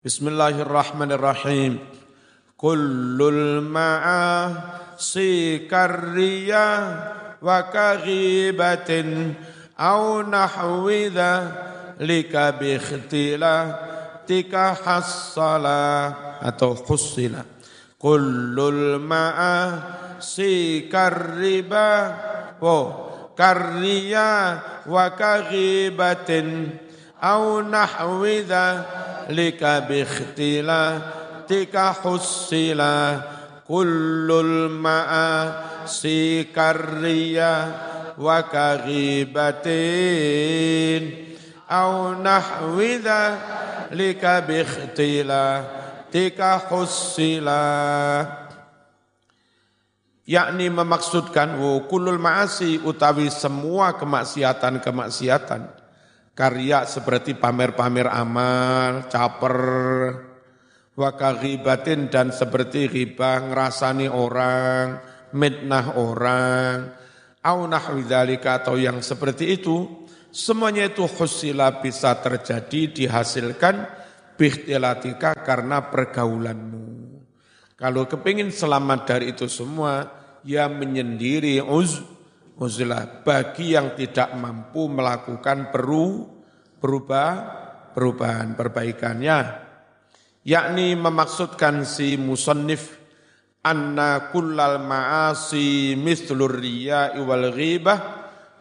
Bismillahirrahmanirrahim. Kullul ma'asi karriya wa kaghibatin au nahwi lika bi tika hassala atau khussila. Kullul ma'asi karriba wa karriya wa lika bikhtila tika hussila kullul ma'a si karriya wa kaghibatin. Au nahwida lika bikhtila tika hussila. Yakni memaksudkan wo kulul maasi utawi semua kemaksiatan-kemaksiatan karya seperti pamer-pamer amal, caper, wakaghibatin dan seperti riba ngerasani orang, mitnah orang, au nahwi atau yang seperti itu, semuanya itu khusila bisa terjadi dihasilkan bihtilatika karena pergaulanmu. Kalau kepingin selamat dari itu semua, ya menyendiri uz, uzlah bagi yang tidak mampu melakukan peru, berubah, perubahan perbaikannya. Yakni memaksudkan si musannif anna kullal ma'asi mislur riya'i wal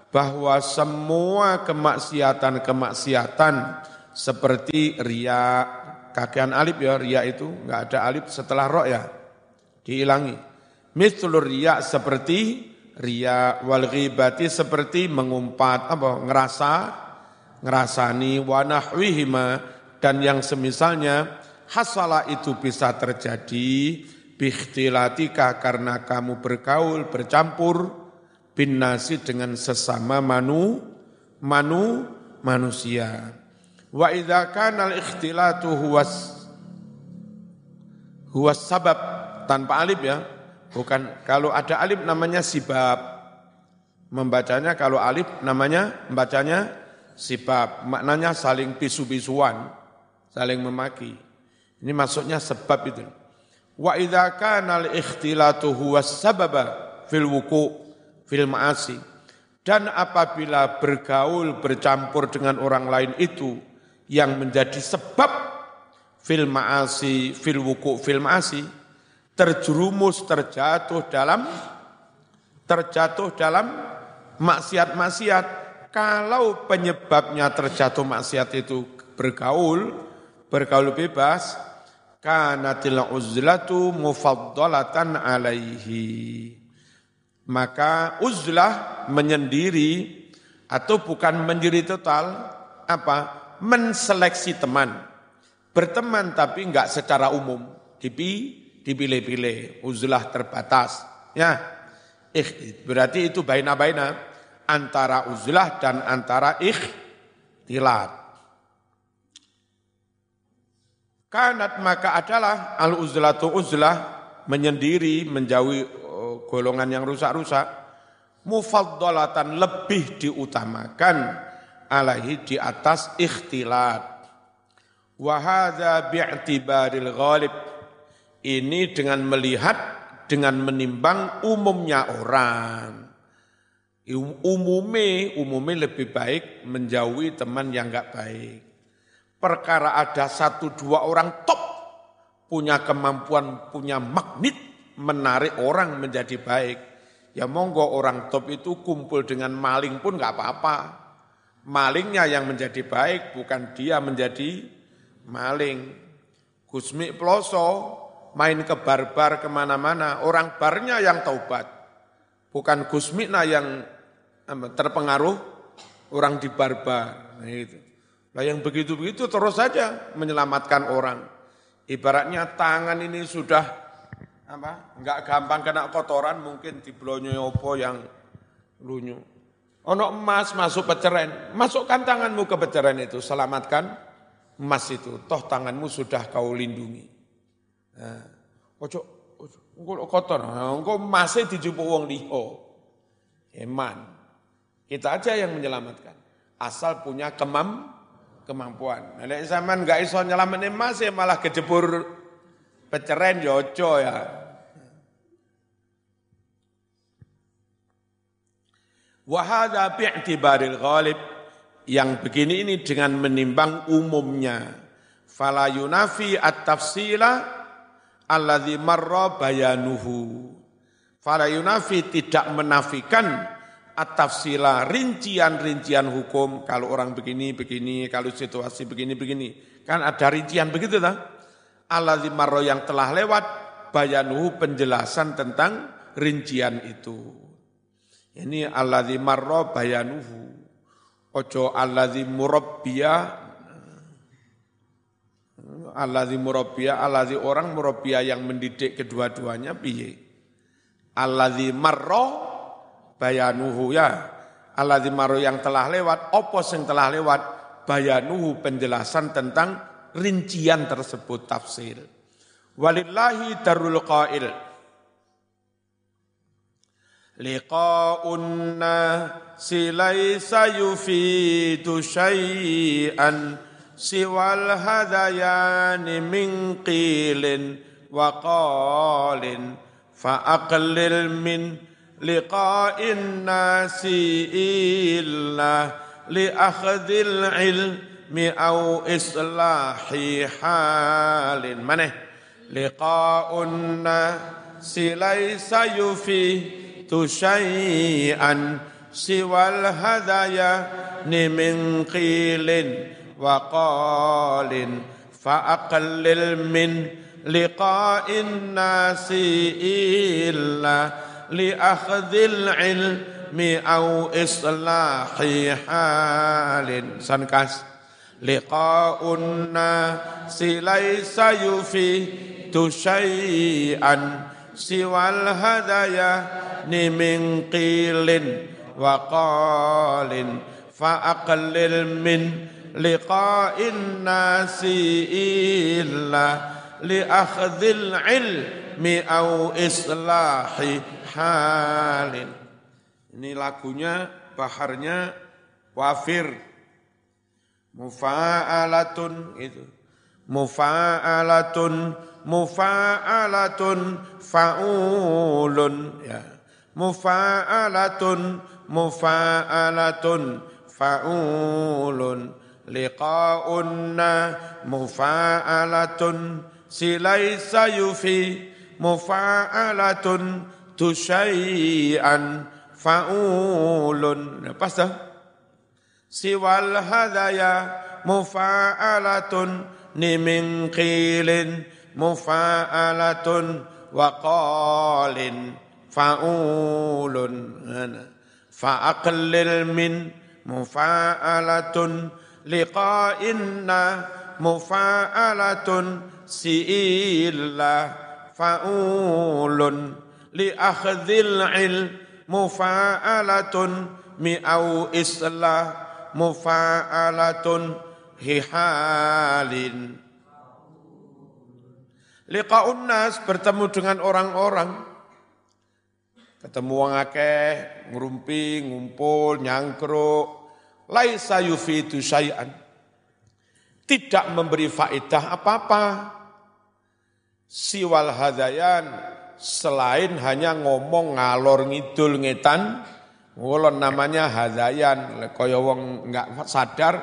bahwa semua kemaksiatan-kemaksiatan seperti ria kakean alif ya ria itu enggak ada alif setelah roh ya dihilangi. Mislur ria seperti ria wal ghibati seperti mengumpat apa ngerasa ngerasani wa nahwihima dan yang semisalnya hasala itu bisa terjadi bikhtilatika karena kamu bergaul bercampur bin nasi dengan sesama manu manu manusia. Wa idza kana al ikhtilatu huwas huwas sabab tanpa alif ya Bukan kalau ada alif namanya sibab. Membacanya kalau alif namanya membacanya sibab. Maknanya saling pisu-pisuan, saling memaki. Ini maksudnya sebab itu. Wa idza kana al-ikhtilatu huwa sababa fil wuku fil ma'asi. Dan apabila bergaul bercampur dengan orang lain itu yang menjadi sebab fil ma'asi fil wuku fil ma'asi terjerumus terjatuh dalam terjatuh dalam maksiat-maksiat. Kalau penyebabnya terjatuh maksiat itu bergaul bergaul bebas kanatil uzlatu mufaddalatan alaihi. Maka uzlah menyendiri atau bukan menyendiri total apa? Menseleksi teman. Berteman tapi enggak secara umum. Dipi dipilih-pilih, uzlah terbatas. Ya, berarti itu baina-baina antara uzlah dan antara ikhtilat. Kanat maka adalah al uzlatu uzlah menyendiri menjauhi oh, golongan yang rusak-rusak mufaddalatan lebih diutamakan alaihi di atas ikhtilat. Wa hadza bi'tibaril ghalib ini dengan melihat, dengan menimbang umumnya orang. Umumnya, umumnya lebih baik menjauhi teman yang enggak baik. Perkara ada satu dua orang top, punya kemampuan, punya magnet, menarik orang menjadi baik. Ya monggo orang top itu kumpul dengan maling pun enggak apa-apa. Malingnya yang menjadi baik, bukan dia menjadi maling. Gusmi Ploso main ke barbar ke mana-mana, orang barnya yang taubat. Bukan Gus Mikna yang terpengaruh orang di barbar. Nah, itu. Nah yang begitu-begitu terus saja menyelamatkan orang. Ibaratnya tangan ini sudah apa? Enggak gampang kena kotoran, mungkin di blonyo opo yang lunyu. Ono emas masuk peceren, masukkan tanganmu ke peceren itu, selamatkan emas itu. Toh tanganmu sudah kau lindungi. Nah, ojo engko kotor, nah, engko masih dijupuk wong liho. Eman. Kita aja yang menyelamatkan. Asal punya kemam kemampuan. Nek zaman nggak iso nyelametne emas ya malah kejebur peceren jojo ya. Wahada bi'tibaril ghalib yang begini ini dengan menimbang umumnya. Fala yunafi at-tafsila alladhi marra bayanuhu. Fala yunafi tidak menafikan at-tafsila, rincian-rincian hukum, kalau orang begini, begini, kalau situasi begini, begini. Kan ada rincian begitu tak? Allah marro yang telah lewat, bayanuhu penjelasan tentang rincian itu. Ini Allah marro bayanuhu. Ojo alladzi murabbiya alladzi murabbiya alladzi orang murabbiya yang mendidik kedua-duanya piye? Alladzi marro bayanuhu ya. Alladzi maru yang telah lewat opos yang telah lewat? Bayanuhu penjelasan tentang rincian tersebut tafsir. Walillahi darul qail. Liqa'unna silaisa yufidu syai'an min qilin wa qalin fa aqlil min لقاء الناس إلا لأخذ العلم أو إصلاح حال. منه لقاء الناس ليس يفيد شيئا سوى الهدايا من قيل وقال فأقلل من لقاء الناس إلا لأخذ العلم أو إصلاح حال. سنكاس لقاء الناس ليس يفيد شيئا سوى الهدايا من قيل وقال فأقلل من لقاء الناس إلا لأخذ العلم أو islahi halin. Ini lagunya, baharnya wafir. Mufa'alatun itu. Mufa'alatun, mufa'alatun, fa'ulun. Ya. Mufa'alatun, mufa'alatun, fa'ulun. Liqa'unna mufa'alatun, silaisa yufi mufa'alatun, tu syai'an fa'ulun. Pas dah. Siwal hadaya mufa'alatun ni min qilin mufa'alatun wa qalin fa'ulun. Fa'aqlil min mufa'alatun liqa'inna mufa'alatun si'illa fa'ulun li akhdhil ilm mufa'alatun mi'au islah mufa'alatun hihalin. Liqa'un nas bertemu dengan orang-orang. Ketemu wong akeh ngrumpi ngumpul nyangkruk laisa yufidu syai'an tidak memberi faedah apa-apa siwal hadayan selain hanya ngomong ngalor ngidul ngetan, ngulon namanya hadayan, kaya wong nggak sadar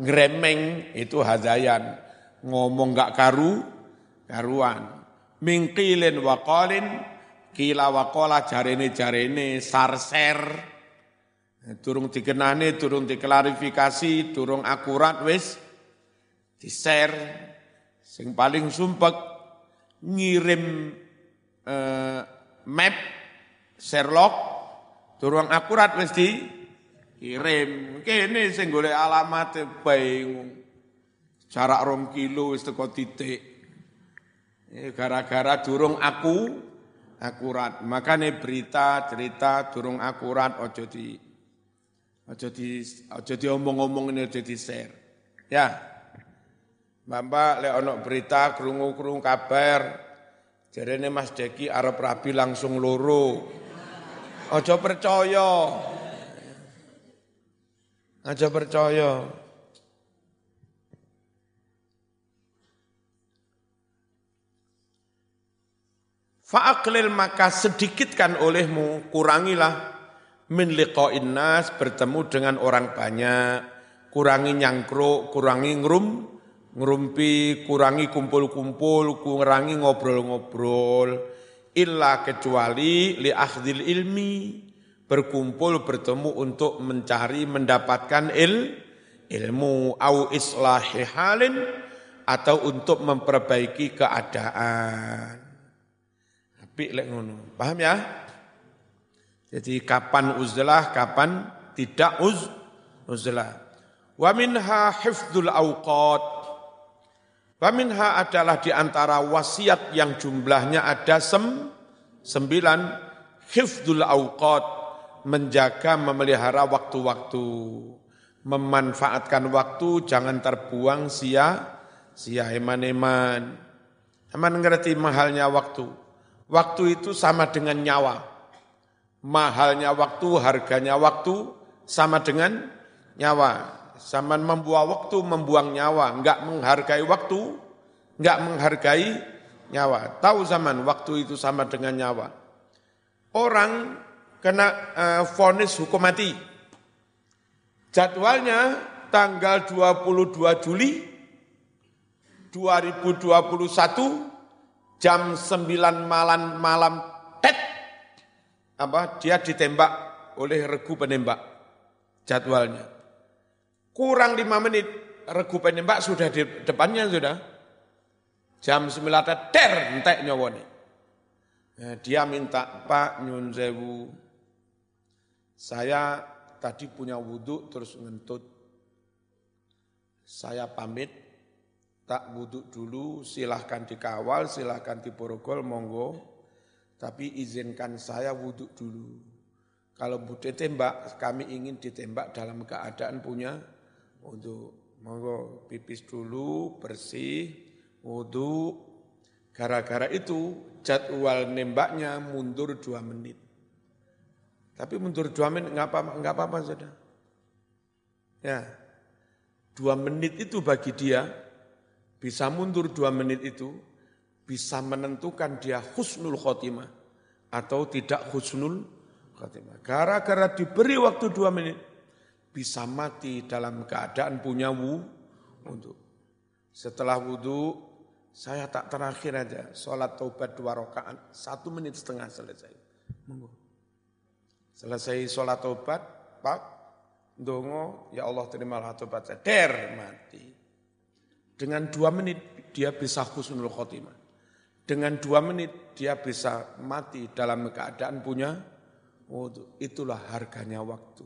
ngremeng itu hadayan, ngomong nggak karu karuan. Mingkilin waqalin kila waqala jarene jarene sarser. Turung dikenane, turung diklarifikasi, turung akurat wis di-share. Sing paling sumpek ngirim eh, map Sherlock durung akurat wis kirim. Kene sing golek alamat bingung. Jarak rom kilo wis teko titik. Eh, gara-gara durung aku akurat. Makanya berita cerita durung akurat ojo di Aja di aja diomong-omong ini aja di share. Ya. Bapak le onok berita krungu-krungu kabar ini Mas Deki Arab rabi langsung loro. Aja percaya. Aja percaya. Fa'aklil maka sedikitkan olehmu, kurangilah min liqa'in nas bertemu dengan orang banyak, kurangi nyangkruk, kurangi ngrum, ngerumpi, kurangi kumpul-kumpul, kurangi ngobrol-ngobrol, illa kecuali li akhdil ilmi, berkumpul bertemu untuk mencari mendapatkan il, ilmu au islahi halin atau untuk memperbaiki keadaan. Tapi lek ngono. Paham ya? Jadi kapan uzlah, kapan tidak uz uzlah. Wa minha hifdzul awqat. Wa minha adalah di antara wasiat yang jumlahnya ada sem, sembilan. Hifdzul awqat. Menjaga, memelihara waktu-waktu. Memanfaatkan waktu, jangan terbuang sia, sia eman-eman. Eman ngerti mahalnya waktu. Waktu itu sama dengan nyawa mahalnya waktu, harganya waktu sama dengan nyawa. Zaman membuang waktu, membuang nyawa, enggak menghargai waktu, enggak menghargai nyawa. Tahu zaman waktu itu sama dengan nyawa. Orang kena uh, vonis hukum mati. Jadwalnya tanggal 22 Juli 2021 jam 9 malam malam tet apa dia ditembak oleh regu penembak jadwalnya. Kurang lima menit regu penembak sudah di depannya sudah. Jam sembilan ter entek nyawone. Nah, dia minta Pak Nyun Sewu, saya tadi punya wudhu terus ngentut. Saya pamit, tak wudhu dulu, silahkan dikawal, silahkan diporogol, monggo. Tapi izinkan saya wudhu dulu. Kalau bude tembak, kami ingin ditembak dalam keadaan punya wudhu. Monggo pipis dulu, bersih, wudhu. Gara-gara itu jadwal nembaknya mundur dua menit. Tapi mundur dua menit nggak apa-apa, nggak apa-apa sudah. Ya, dua menit itu bagi dia bisa mundur dua menit itu bisa menentukan dia husnul khotimah atau tidak husnul khotimah. Gara-gara diberi waktu dua menit, bisa mati dalam keadaan punya untuk setelah wudhu saya tak terakhir aja sholat taubat dua rakaat satu menit setengah selesai. Selesai sholat taubat, pak, dongo, ya Allah terimalah taubat saya. Der mati. Dengan dua menit dia bisa husnul khotimah. Dengan dua menit dia bisa mati dalam keadaan punya wudhu. Itulah harganya waktu.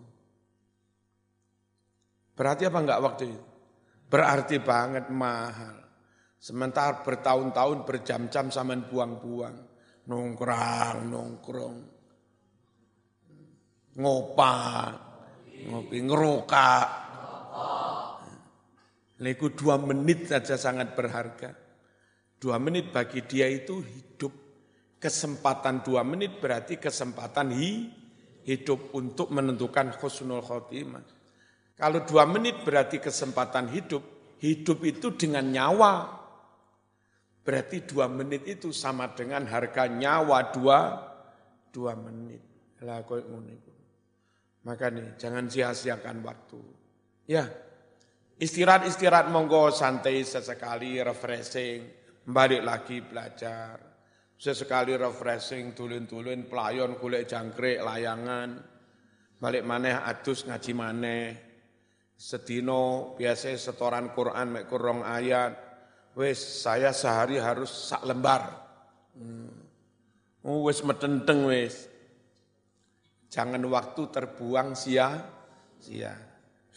Berarti apa enggak waktu itu? Berarti banget mahal. Sementara bertahun-tahun berjam-jam sama buang-buang. Nongkrong, nongkrong. Ngopak, ngopi, ngerokak. Leku dua menit saja sangat berharga. Dua menit bagi dia itu hidup. Kesempatan dua menit berarti kesempatan hi, hidup untuk menentukan khusnul khotimah. Kalau dua menit berarti kesempatan hidup, hidup itu dengan nyawa. Berarti dua menit itu sama dengan harga nyawa dua, dua menit. Maka nih, jangan sia-siakan waktu. Ya, istirahat-istirahat monggo santai sesekali, refreshing balik lagi belajar. Sesekali refreshing, tulun-tulun, pelayon, kulit jangkrik, layangan. Balik maneh adus ngaji maneh. Sedino biasa setoran Quran, mek kurang ayat. Wes saya sehari harus sak lembar. Hmm. Oh, wes metenteng wes. Jangan waktu terbuang sia sia.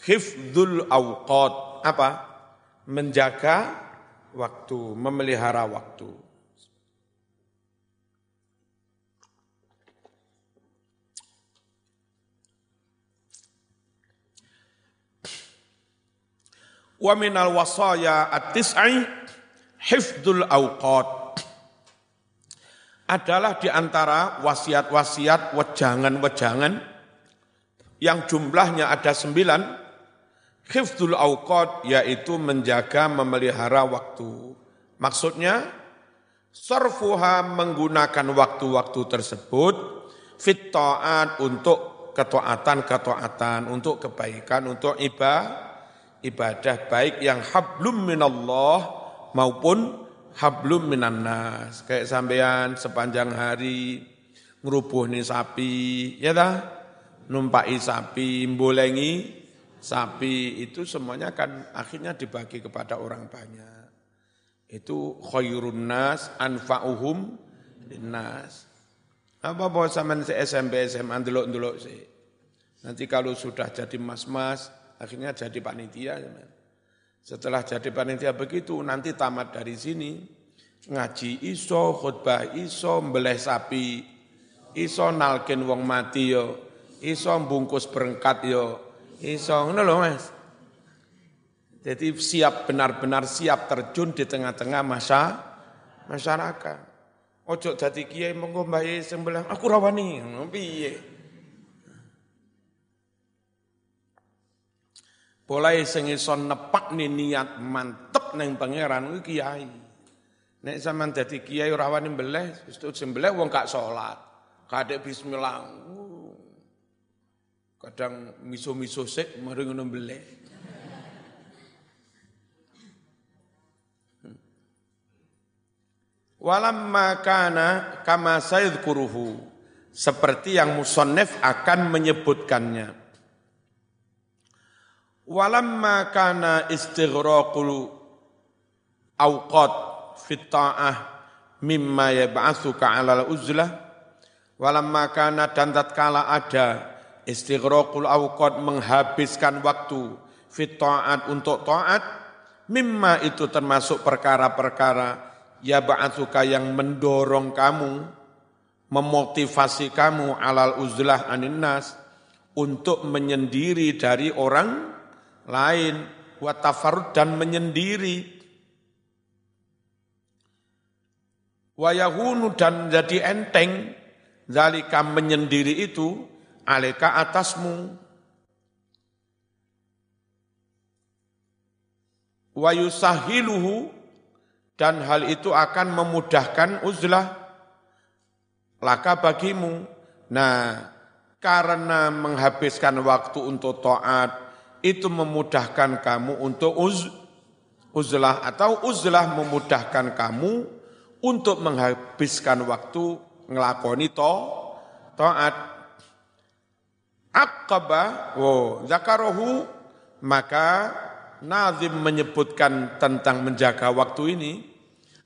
Hifdzul awqat. Apa? Menjaga waktu, memelihara waktu. Wa minal wasaya at-tis'i hifdzul awqat. Adalah di antara wasiat-wasiat wejangan-wejangan yang jumlahnya ada sembilan, Hifdul awqad yaitu menjaga memelihara waktu. Maksudnya Sorfuha menggunakan waktu-waktu tersebut fit ta'at untuk ketaatan-ketaatan, untuk kebaikan, untuk ibadah, ibadah baik yang hablum minallah maupun hablum minannas. Kayak sampean sepanjang hari ngerubuh nih sapi, ya dah, numpai sapi, bolengi sapi itu semuanya kan akhirnya dibagi kepada orang banyak. Itu khairun nas anfa'uhum linnas. Apa bawa zaman si SMP SMA dulu-dulu sih. Nanti kalau sudah jadi mas-mas, akhirnya jadi panitia. Setelah jadi panitia begitu, nanti tamat dari sini, ngaji iso, khutbah iso, mbeleh sapi, iso nalkin wong mati yo, iso bungkus berengkat yo, Iso ngono lho Mas. Jadi siap benar-benar siap terjun di tengah-tengah masa masyarakat. Ojo dadi kiai monggo mbah sembelah aku rawani piye. Mulai sing iso nepak niat mantep neng pangeran kuwi kiai. Nek sampean dadi kiai ora wani mbeleh, wis sembelih wong gak salat. Kadek bismillah. Kadang miso-miso sik mari ngono mbelek. Walamma kana kama sayadkuruhu seperti yang musannif akan menyebutkannya. Walamma kana istighraqul awqat fit ta'ah mimma yab'atsuka 'alal uzlah walamma kana dan tatkala ada istighraqul awqat menghabiskan waktu fit taat untuk taat mimma itu termasuk perkara-perkara ya ba'atsuka yang mendorong kamu memotivasi kamu alal uzlah anin nas untuk menyendiri dari orang lain wa dan menyendiri. Wa dan jadi enteng zalika menyendiri itu aleka atasmu. Wa yusahiluhu dan hal itu akan memudahkan uzlah. Laka bagimu. Nah, karena menghabiskan waktu untuk taat itu memudahkan kamu untuk uz, uzlah atau uzlah memudahkan kamu untuk menghabiskan waktu ngelakoni to, taat Aqaba, oh, zakarohu, maka Nazim menyebutkan tentang menjaga waktu ini,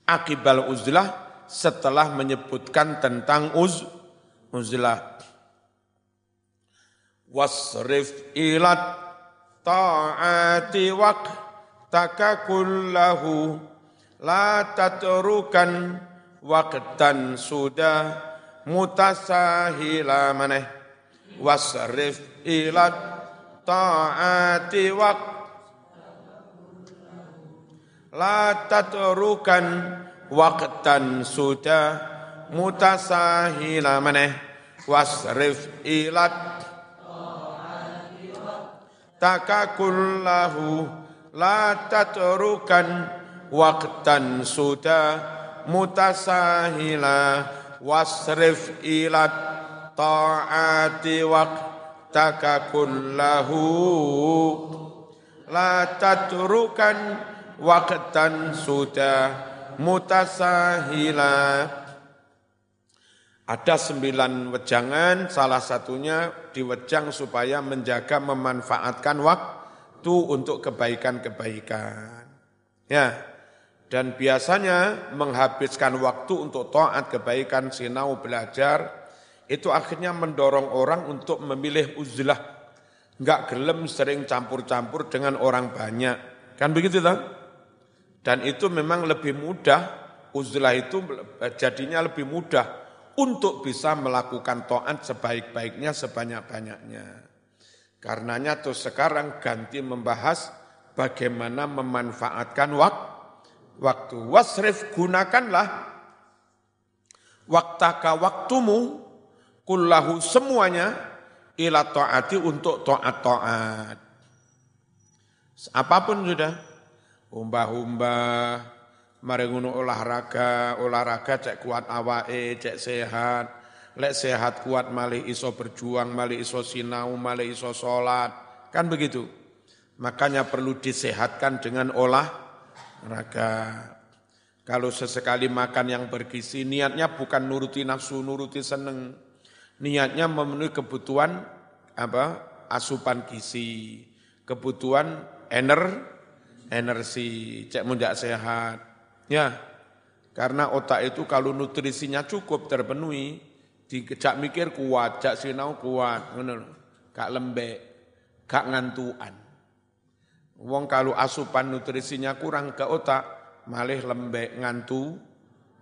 akibal uzlah setelah menyebutkan tentang uz, uzlah. Wasrif ilat ta'ati waqtaka kullahu la tatrukan waqtan sudah mutasahila maneh wasrif ila ta'ati waq la tatrukan waqtan sudah mutasahila maneh. Wasrif ila takakullahu la tatrukan waqtan sudah mutasahila. Wasrif ilat ta'ati waqtaka kullahu. La tatrukan waqtan sudah mutasahila. Ada sembilan wejangan, salah satunya diwejang supaya menjaga memanfaatkan waktu untuk kebaikan-kebaikan. Ya, dan biasanya menghabiskan waktu untuk taat kebaikan, sinau, belajar, itu akhirnya mendorong orang untuk memilih uzlah. Enggak gelem sering campur-campur dengan orang banyak. Kan begitu tak? Dan itu memang lebih mudah, uzlah itu jadinya lebih mudah untuk bisa melakukan to'at sebaik-baiknya, sebanyak-banyaknya. Karenanya tuh sekarang ganti membahas bagaimana memanfaatkan waktu. Wasrif gunakanlah waktaka waktumu kullahu semuanya ila taati untuk taat-taat. Apa pun sudah, umbah-umbah, mari ngono olahraga, olahraga cek kuat awake, cek sehat. Lek sehat kuat malih iso berjuang, malih iso sinau, malih iso sholat. Kan begitu. Makanya perlu disehatkan dengan olahraga. Kalau sesekali makan yang bergizi, niatnya bukan nuruti nafsu, nuruti seneng. Niatnya memenuhi kebutuhan apa asupan gizi, kebutuhan ener, energi, cek mundak sehat. Ya, karena otak itu kalau nutrisinya cukup terpenuhi, dikejak mikir kuat, jak sinau kuat, ngono gak lembek, gak ngantuan. Wong kalau asupan nutrisinya kurang ke otak, malih lembek ngantu,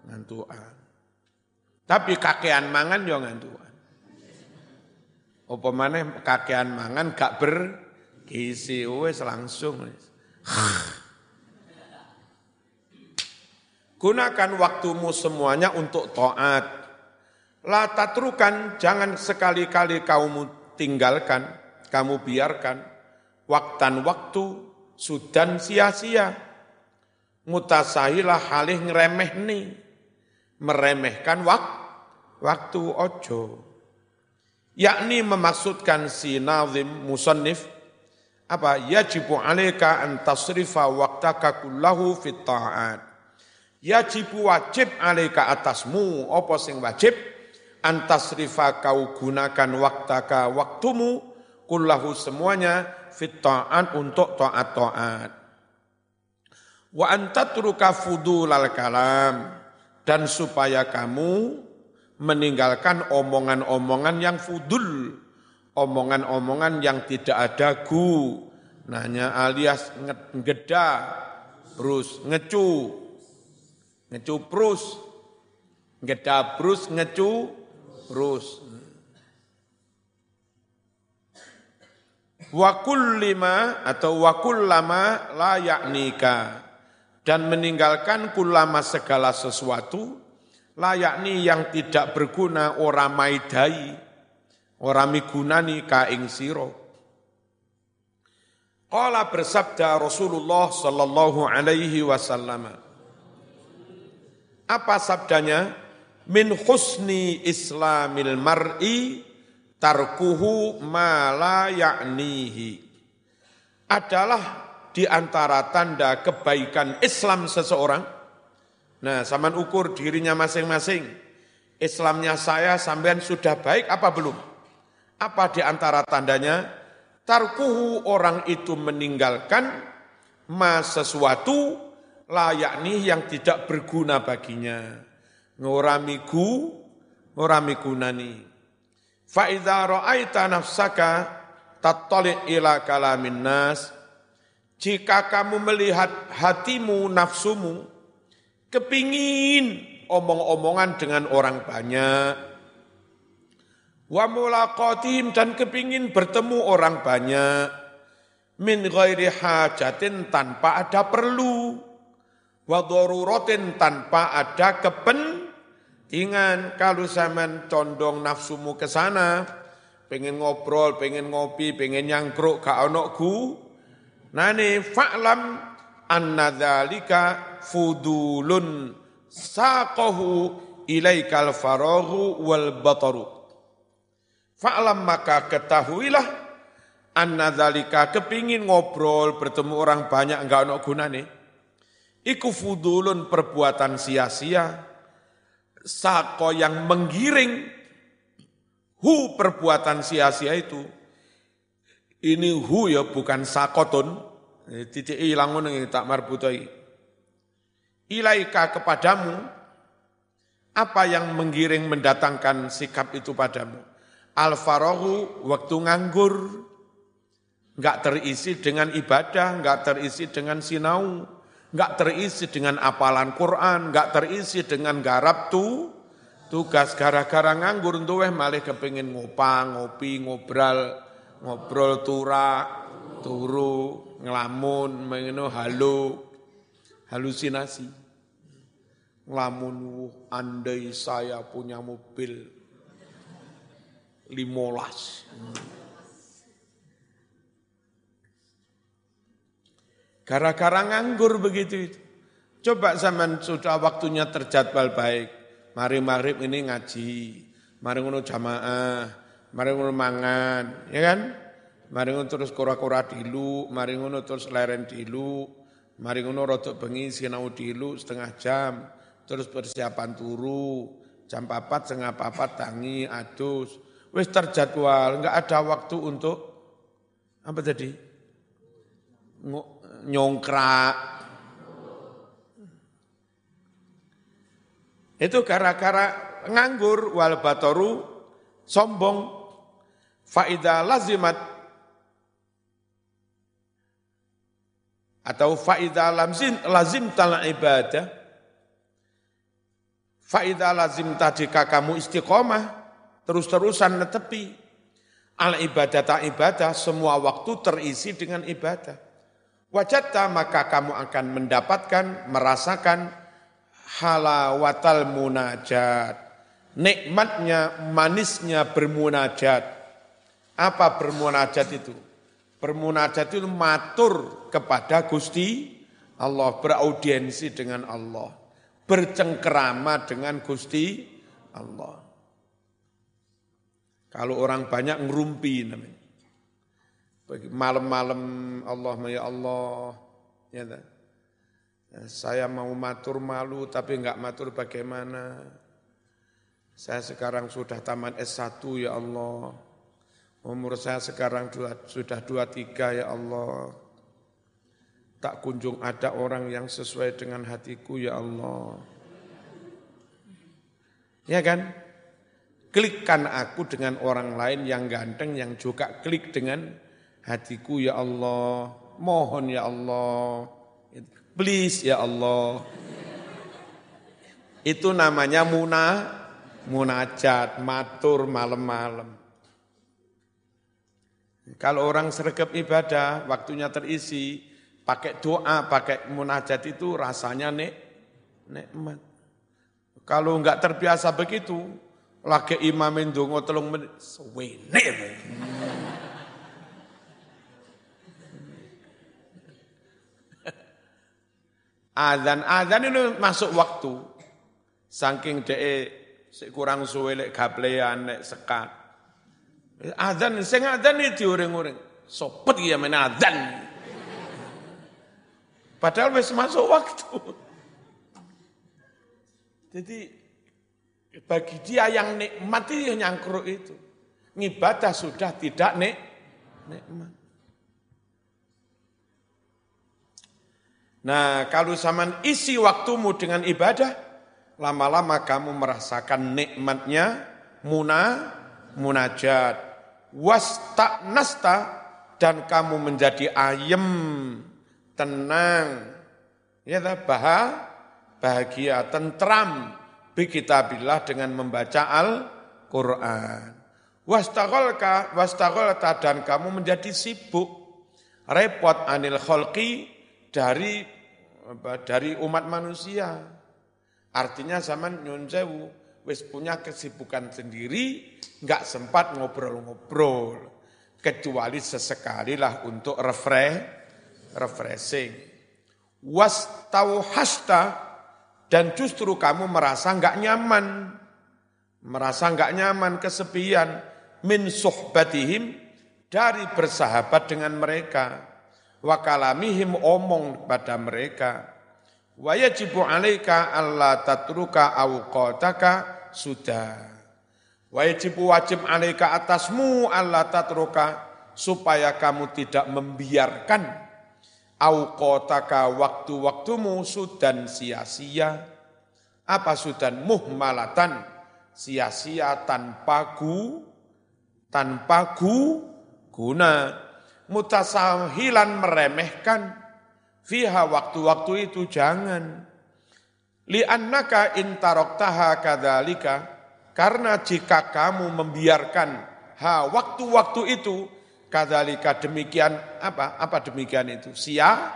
ngantuan. Tapi kakean mangan yo ngantuan. Apa maneh kakean mangan gak bergizi wis langsung. Gunakan waktumu semuanya untuk taat. La tatrukan, jangan sekali-kali kamu tinggalkan, kamu biarkan. Waktan waktu, sudan sia-sia. Mutasahilah halih ngeremeh nih. Meremehkan wak, waktu ojo. Yakni memaksudkan si nazim musannif, apa yajibu alaika an tasrifa waktaka kullahu fit ta'at Yajib wajib alaika atasmu apa sing wajib antasrifa kau gunakan waktaka waktumu kullahu semuanya fit ta'at untuk taat-taat. Wa antatruka fudulal kalam dan supaya kamu meninggalkan omongan-omongan yang fudul, omongan-omongan yang tidak ada gu, nanya alias ngeda, terus ngecu, ngecuprus, ngedabrus, ngecuprus. Wakul lima atau wakul lama la yaknika dan meninggalkan kulama segala sesuatu layakni yang tidak berguna ora maidai ora migunani kaing siro. Qala bersabda Rasulullah sallallahu alaihi wasallam apa sabdanya? Min husni islamil mar'i tarkuhu ma la ya'nihi. Adalah di antara tanda kebaikan Islam seseorang. Nah, zaman ukur dirinya masing-masing. Islamnya saya sampean sudah baik apa belum? Apa di antara tandanya? Tarkuhu orang itu meninggalkan ma sesuatu layakni yang tidak berguna baginya. Ngoramiku, ngoramikunani. Fa'idha ra'aita nafsaka tattali' ila kalamin nas. Jika kamu melihat hatimu, nafsumu, kepingin omong-omongan dengan orang banyak, wa mulaqatihim dan kepingin bertemu orang banyak, min ghairi hajatin tanpa ada perlu, Wadoruratin tanpa ada kepentingan. Kalau zaman condong nafsumu ke sana, pengen ngobrol, pengen ngopi, pengen nyangkruk, gak ono gu. Nani fa'lam anna dzalika fudulun saqahu ilaikal farahu wal bataru. Fa'lam maka ketahuilah anna dzalika kepingin ngobrol, bertemu orang banyak enggak ono gunane Iku fudulun perbuatan sia-sia, sako yang menggiring, hu perbuatan sia-sia itu. Ini hu ya bukan sakoton, eh, titik ilangun yang tak marbutai. Ilaika kepadamu, apa yang menggiring mendatangkan sikap itu padamu? Al-farohu waktu nganggur, nggak terisi dengan ibadah, nggak terisi dengan sinau, nggak terisi dengan apalan Quran, nggak terisi dengan garap tuh tugas gara-gara nganggur tuweh malah kepingin ngopang, ngopi, ngobrol, ngobrol tura, turu, ngelamun, mengenai halu, halusinasi. Ngelamun, andai saya punya mobil limolas. Gara-gara nganggur begitu itu. Coba zaman sudah waktunya terjadwal baik. Mari maghrib ini ngaji, mari ngono jamaah, mari ngono mangan, ya kan? Mari ngono terus kura-kura dilu, mari ngono terus leren dilu, mari ngono rotok bengi sinau dilu setengah jam, terus persiapan turu, jam papat setengah papat tangi, adus, wis terjadwal, enggak ada waktu untuk apa tadi? Nyongkrak. Itu gara-gara nganggur wal batoru sombong. Faida lazimat atau faida lazim lazim tal ibadah faida lazim tadi kamu istiqomah terus-terusan netepi. Al ibadah tak ibadah, semua waktu terisi dengan ibadah. Wajatta maka kamu akan mendapatkan, merasakan halawatal munajat. Nikmatnya, manisnya bermunajat. Apa bermunajat itu? Bermunajat itu matur kepada Gusti Allah, beraudiensi dengan Allah, bercengkerama dengan Gusti Allah. Kalau orang banyak ngerumpi namanya. Malam-malam Allah ya Allah. Ya, ya, saya mau matur malu tapi enggak matur bagaimana. Saya sekarang sudah taman S1 ya Allah. Umur saya sekarang dua, sudah 23 ya Allah. Tak kunjung ada orang yang sesuai dengan hatiku ya Allah. Ya kan? Klikkan aku dengan orang lain yang ganteng yang juga klik dengan hatiku ya Allah. Mohon ya Allah. Please ya Allah. Itu namanya muna, munajat, matur malam-malam. Kalau orang sergap ibadah, waktunya terisi, pakai doa, pakai munajat itu rasanya nek, nikmat. Kalau enggak terbiasa begitu, lagi imamin dongo telung menit, sewene. Azan, azan itu masuk waktu. Saking de kurang suwe lek gaplean lek sekat. Azan sing azan iki diuring-uring. Sopet ya men azan. Padahal wis masuk waktu. Jadi bagi dia yang nikmat itu nyangkruk itu. Ngibadah sudah tidak nik, nikmat. Nah, kalau zaman isi waktumu dengan ibadah, lama-lama kamu merasakan nikmatnya muna, munajat. tak nasta, dan kamu menjadi ayem, tenang, ya bahagia, tentram, bi kitabillah dengan membaca Al-Qur'an. Wastaghalka wastaghalta dan kamu menjadi sibuk repot anil kholqi dari dari umat manusia. Artinya zaman nyun sewu wis punya kesibukan sendiri, nggak sempat ngobrol-ngobrol. Kecuali sesekali lah untuk refresh refreshing. Was hasta dan justru kamu merasa nggak nyaman, merasa nggak nyaman, kesepian, min suhbatihim, dari bersahabat dengan mereka, wakalamihim omong pada mereka, wajibu alaika Allah tatruka awqataka sudah. Wajibu wajib alaika atasmu Allah tatruka supaya kamu tidak membiarkan Aukotaka waktu-waktumu sudan sia-sia. Apa sudan muhmalatan? Sia-sia tanpa gu, tanpa gu, guna. Mutasahilan meremehkan. Fiha waktu-waktu itu jangan. Li'annaka intaroktaha kadalika. Karena jika kamu membiarkan ha waktu-waktu itu Kadzalika demikian apa? Apa demikian itu? Sia,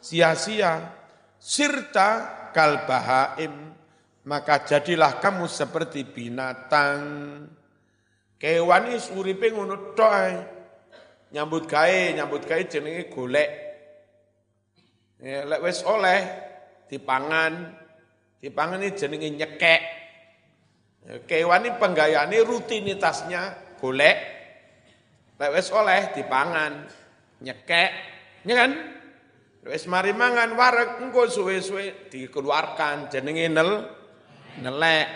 sia-sia. Sirta kalbahaim. Maka jadilah kamu seperti binatang. Kewan is uripe ngono Nyambut gawe, nyambut gawe jenenge golek. Ya, lek wis oleh dipangan, dipangan ini jenenge nyekek. Kewan ini penggayane rutinitasnya golek, lek wis oleh dipangan, nyekek, ya kan? Wis mari mangan wareg engko suwe-suwe dikeluarkan jenenge nel nelek.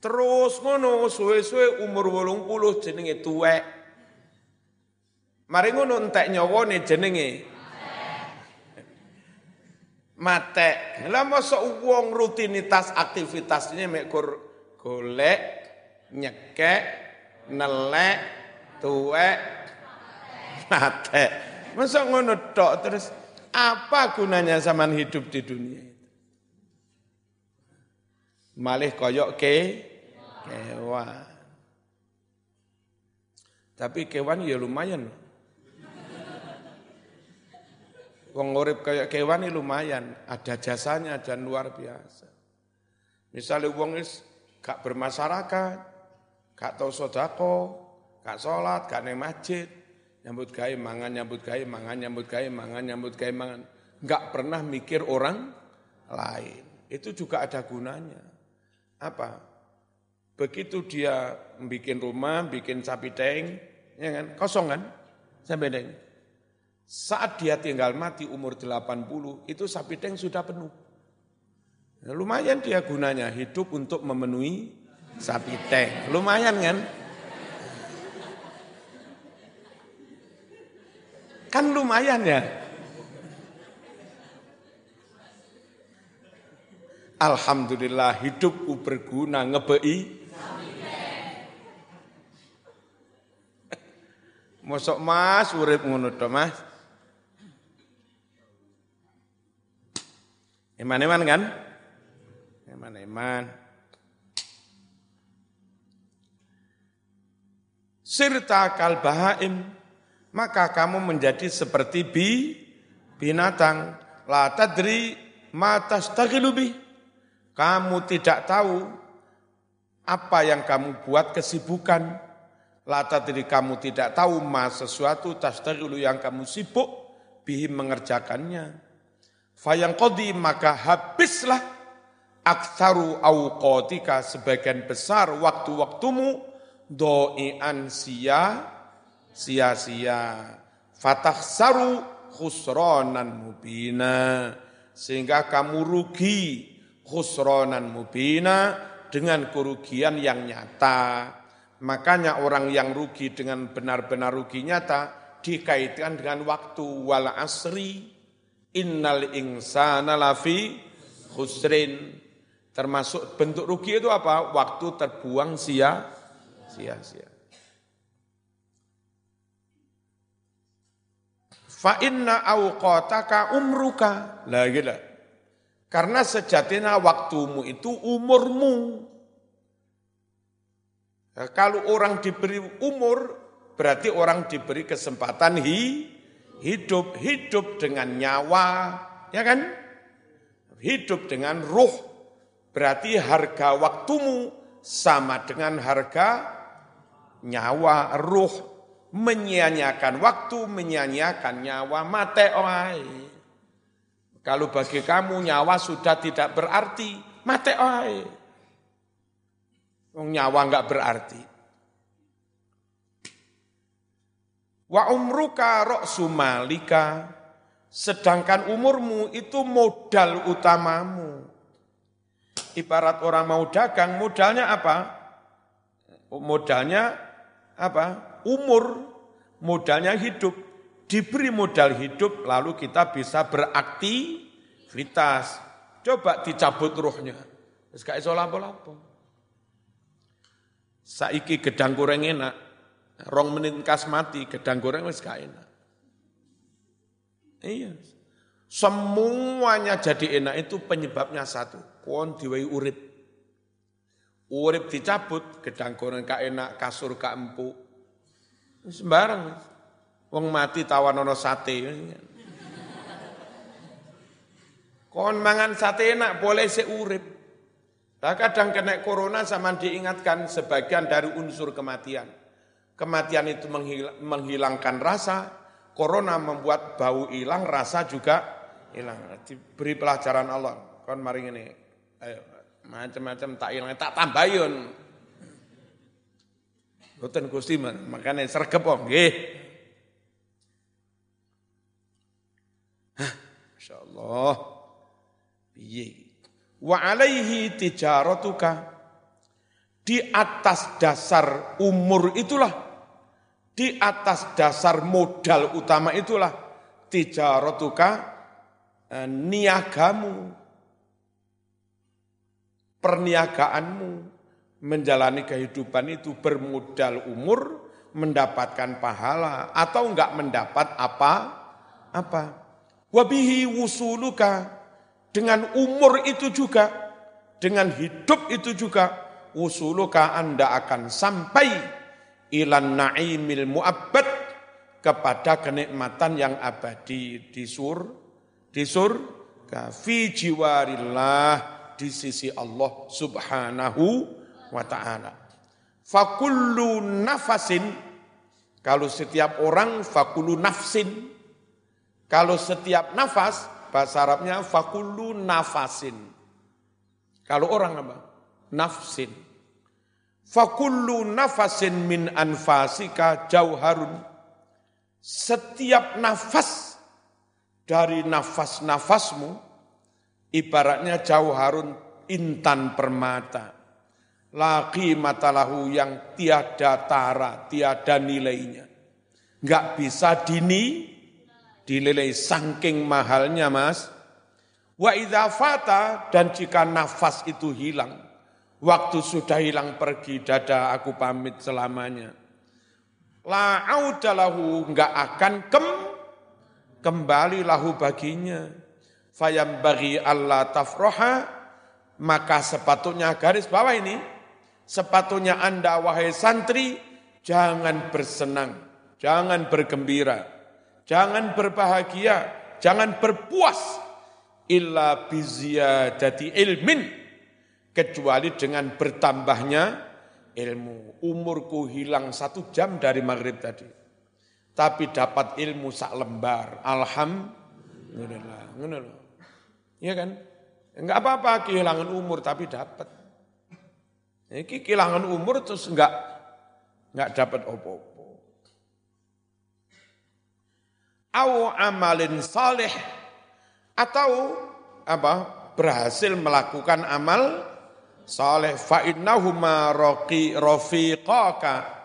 Terus ngono suwe-suwe umur 80 jenenge tuwek. Mari ngono entek nyawane jenenge mate. Lah mosok wong rutinitas aktivitasnya mek golek, nyekek, nelek, tuwek, mate. Masa ngono tok terus apa gunanya zaman hidup di dunia itu? Malih koyok ke kewan. Tapi kewan ya lumayan. Wong urip kayak kewan ini lumayan, ada jasanya dan luar biasa. Misalnya wong is gak bermasyarakat, gak tahu sodako, gak sholat, gak neng masjid, nyambut gaya mangan, nyambut gaya mangan, nyambut gaya mangan, nyambut gaya mangan. Enggak pernah mikir orang lain. Itu juga ada gunanya. Apa? Begitu dia bikin rumah, bikin sapi teng, ya kan? Kosong kan? Sampai teng. Saat dia tinggal mati umur 80, itu sapi teng sudah penuh. Ya, lumayan dia gunanya hidup untuk memenuhi sapi teng. Lumayan kan? Kan lumayan ya. Alhamdulillah hidupku berguna ngebei. Mosok mas urip ngono mas. Eman-eman kan? Eman-eman. Sirta kalbahaim maka kamu menjadi seperti bi binatang la tadri ma tastaqilubi kamu tidak tahu apa yang kamu buat kesibukan la tadri kamu tidak tahu ma sesuatu tastaqilu yang kamu sibuk bihi mengerjakannya fayang qadi maka habislah aktsaru auqatika sebagian besar waktu-waktumu doian sia sia-sia. Fatah saru khusronan mubina. Sehingga kamu rugi khusronan mubina dengan kerugian yang nyata. Makanya orang yang rugi dengan benar-benar rugi nyata dikaitkan dengan waktu wal asri innal insana lafi khusrin termasuk bentuk rugi itu apa waktu terbuang sia sia-sia Fa inna awqataka umruka. Lah gitu. Karena sejatinya waktumu itu umurmu. Kalau orang diberi umur, berarti orang diberi kesempatan hi, hidup, hidup dengan nyawa, ya kan? Hidup dengan ruh, berarti harga waktumu sama dengan harga nyawa, ruh menyia-nyiakan waktu, menyia-nyiakan nyawa, mate oai. Kalau bagi kamu nyawa sudah tidak berarti, mate oai. Nyawa enggak berarti. Wa umruka roksu malika, sedangkan umurmu itu modal utamamu. Ibarat orang mau dagang, modalnya apa? Modalnya apa? umur, modalnya hidup. Diberi modal hidup, lalu kita bisa beraktivitas. Coba dicabut ruhnya. Terus gak iso lapo-lapo. Saiki gedang goreng enak, rong menit kas mati, gedang goreng wis gak enak. Iya. Semuanya jadi enak itu penyebabnya satu. Kon diwai urip. Urip dicabut, gedang goreng gak enak, kasur gak empuk, Sembarang. Wong mati tawanono sate. Kon mangan sate enak boleh seurip. Nah, kadang kena corona sama diingatkan sebagian dari unsur kematian. Kematian itu menghilangkan rasa, corona membuat bau hilang, rasa juga hilang. Diberi pelajaran Allah. Kon mari ini, macam-macam tak hilang, tak tambayun. Boten Gusti makanya sergep kok nggih. Masya Allah. Piye? Wa alaihi tijaratuka. Di atas dasar umur itulah, di atas dasar modal utama itulah, tijaratuka eh, niagamu, perniagaanmu, menjalani kehidupan itu bermodal umur, mendapatkan pahala, atau enggak mendapat apa? Apa? Wabihi wusuluka, dengan umur itu juga, dengan hidup itu juga, usuluka Anda akan sampai ilan na'imil mu'abbad kepada kenikmatan yang abadi di sur, di sur, fi jiwarillah di sisi Allah subhanahu wa ta'ala. Fakullu nafasin, kalau setiap orang fakulu nafsin, kalau setiap nafas, Bahasa Arabnya fakulu nafasin. Kalau orang apa? Nafsin. Fakulu nafasin min anfasika jauharun. Setiap nafas dari nafas-nafasmu ibaratnya jauharun intan permata. Laki matalahu yang tiada tara, tiada nilainya. Enggak bisa dini, dinilai saking mahalnya mas. Wa idha fata dan jika nafas itu hilang, waktu sudah hilang pergi dada aku pamit selamanya. La audalahu enggak akan kem kembali lahu baginya. Fayam bagi Allah tafroha, maka sepatutnya garis bawah ini, sepatutnya anda wahai santri, jangan bersenang, jangan bergembira Jangan berbahagia, jangan berpuas illa biziyadati ilmin kecuali dengan bertambahnya ilmu. Umurku hilang satu jam dari maghrib tadi. Tapi dapat ilmu sak lembar. Alhamdulillah. Ngono Iya kan? Enggak apa-apa kehilangan umur tapi dapat. Ini kehilangan umur terus enggak enggak dapat opo-opo. au amalin salih atau apa berhasil melakukan amal saleh fa innahuma raqi rafiqaka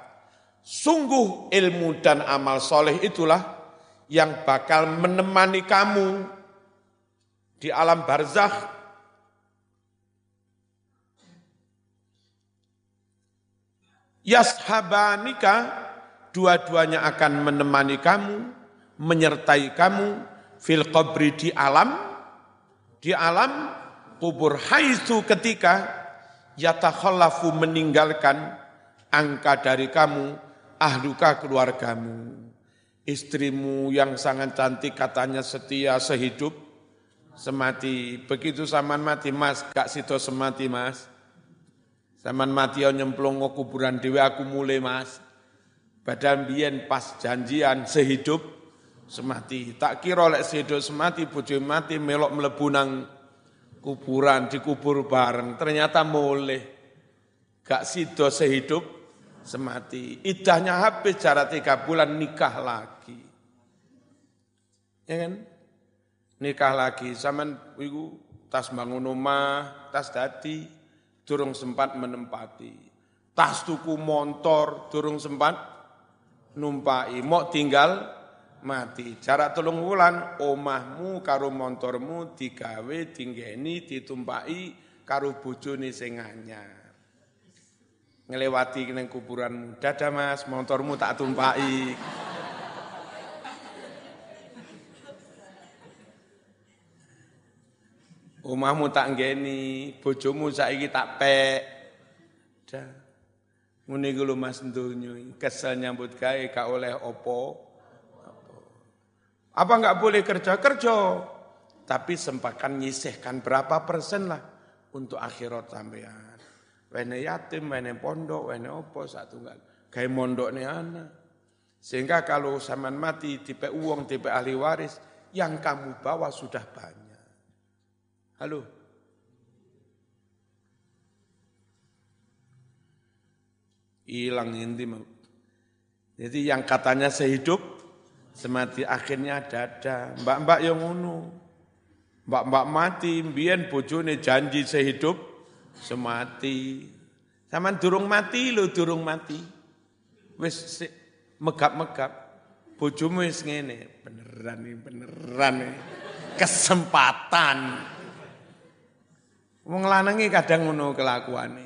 sungguh ilmu dan amal soleh itulah yang bakal menemani kamu di alam barzakh. Yashabanika dua-duanya akan menemani kamu menyertai kamu fil qabri di alam di alam kubur. Haitsu ketika yatakhallafu meninggalkan angka dari kamu ahluka keluargamu. Istrimu yang sangat cantik katanya setia sehidup semati. Begitu saman mati mas. Gak situ semati mas. Saman mati yang nyemplung kuburan dewe aku mulai mas. Badan biyen pas janjian sehidup semati. Tak kira lek sedo semati bojo mati melok mlebu nang kuburan dikubur bareng. Ternyata boleh. Gak sido sehidup semati. Idahnya habis cara tiga bulan nikah lagi. Ya kan? Nikah lagi. Zaman iku tas bangun rumah, tas dadi, durung sempat menempati. Tas tuku motor, durung sempat numpai. Mau tinggal mati. Jarak telung wulan omahmu karo montormu digawe tinggeni ditumpai karo bojone sing anyar. Ngelewati ning kuburanmu. Dadah Mas, motormu tak tumpai. Omahmu tak nggeni, bojomu saiki tak pek. Dah. Ngene iku lho Mas donya, kesel nyambut gawe gak oleh opo. Apa enggak boleh kerja? Kerja. Tapi sempatkan nyisihkan berapa persen lah untuk akhirat sampean. Wene yatim, wene pondok, wene opo, satu enggak. Kayak mondok nih anak. Sehingga kalau zaman mati tipe uang, tipe ahli waris, yang kamu bawa sudah banyak. Halo? Hilang inti. Jadi yang katanya sehidup, semati akhirnya dada. Mbak-mbak yang ngono. Mbak-mbak mati, mbien bojone janji sehidup, semati. Sama durung mati lo durung mati. Wis megap-megap. Bojomu wis ngene, beneran nih, beneran nih. Kesempatan. Wong lanange kadang ngono kelakuane.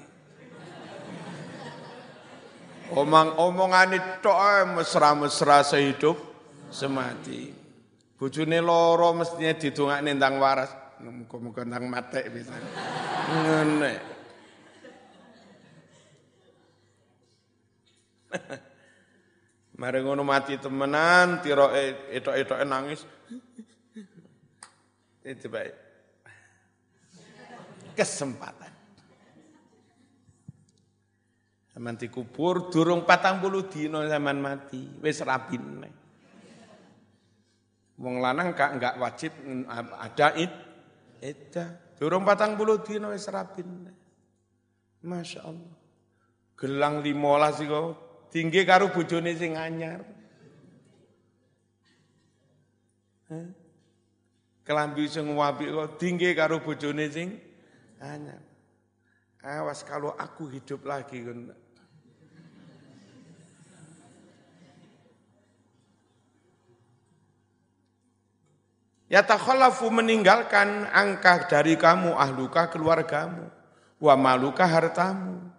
Omong omongane tok mesra-mesra sehidup semati. Bojone loro mestinya didongakne ndang waras. Muga-muga ndang matek bisa. Ngene. Mari ngono mati temenan, tiro etok-etoke nangis. Itu baik. Kesempatan. Zaman dikubur durung patang puluh dino zaman mati, wis rabin. Wong lanang gak enggak wajib ada id, ida. Durung patang puluh dino wis rabin. Masya Allah. Gelang limolas iku tinggi karo bojone sing anyar. Kelambi sing wapi kok tinggi karo bojone sing anyar. Awas kalau aku hidup lagi Ya takhalafu meninggalkan angka dari kamu, ahluka keluargamu, wa maluka hartamu.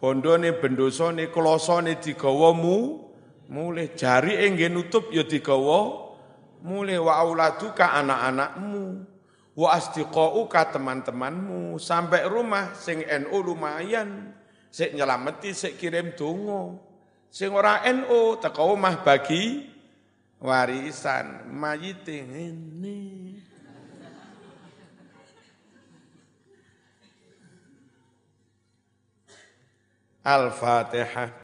Bondone bendosone klosone digawa mu, mulih jari engge nutup ya digawa mulih wa auladuka anak-anakmu. Wa asdiqauka teman-temanmu sampai rumah sing NU lumayan, sik nyelameti sik kirim donga. Sing ora NU teko omah bagi warisan mayit ini. Al-Fatihah.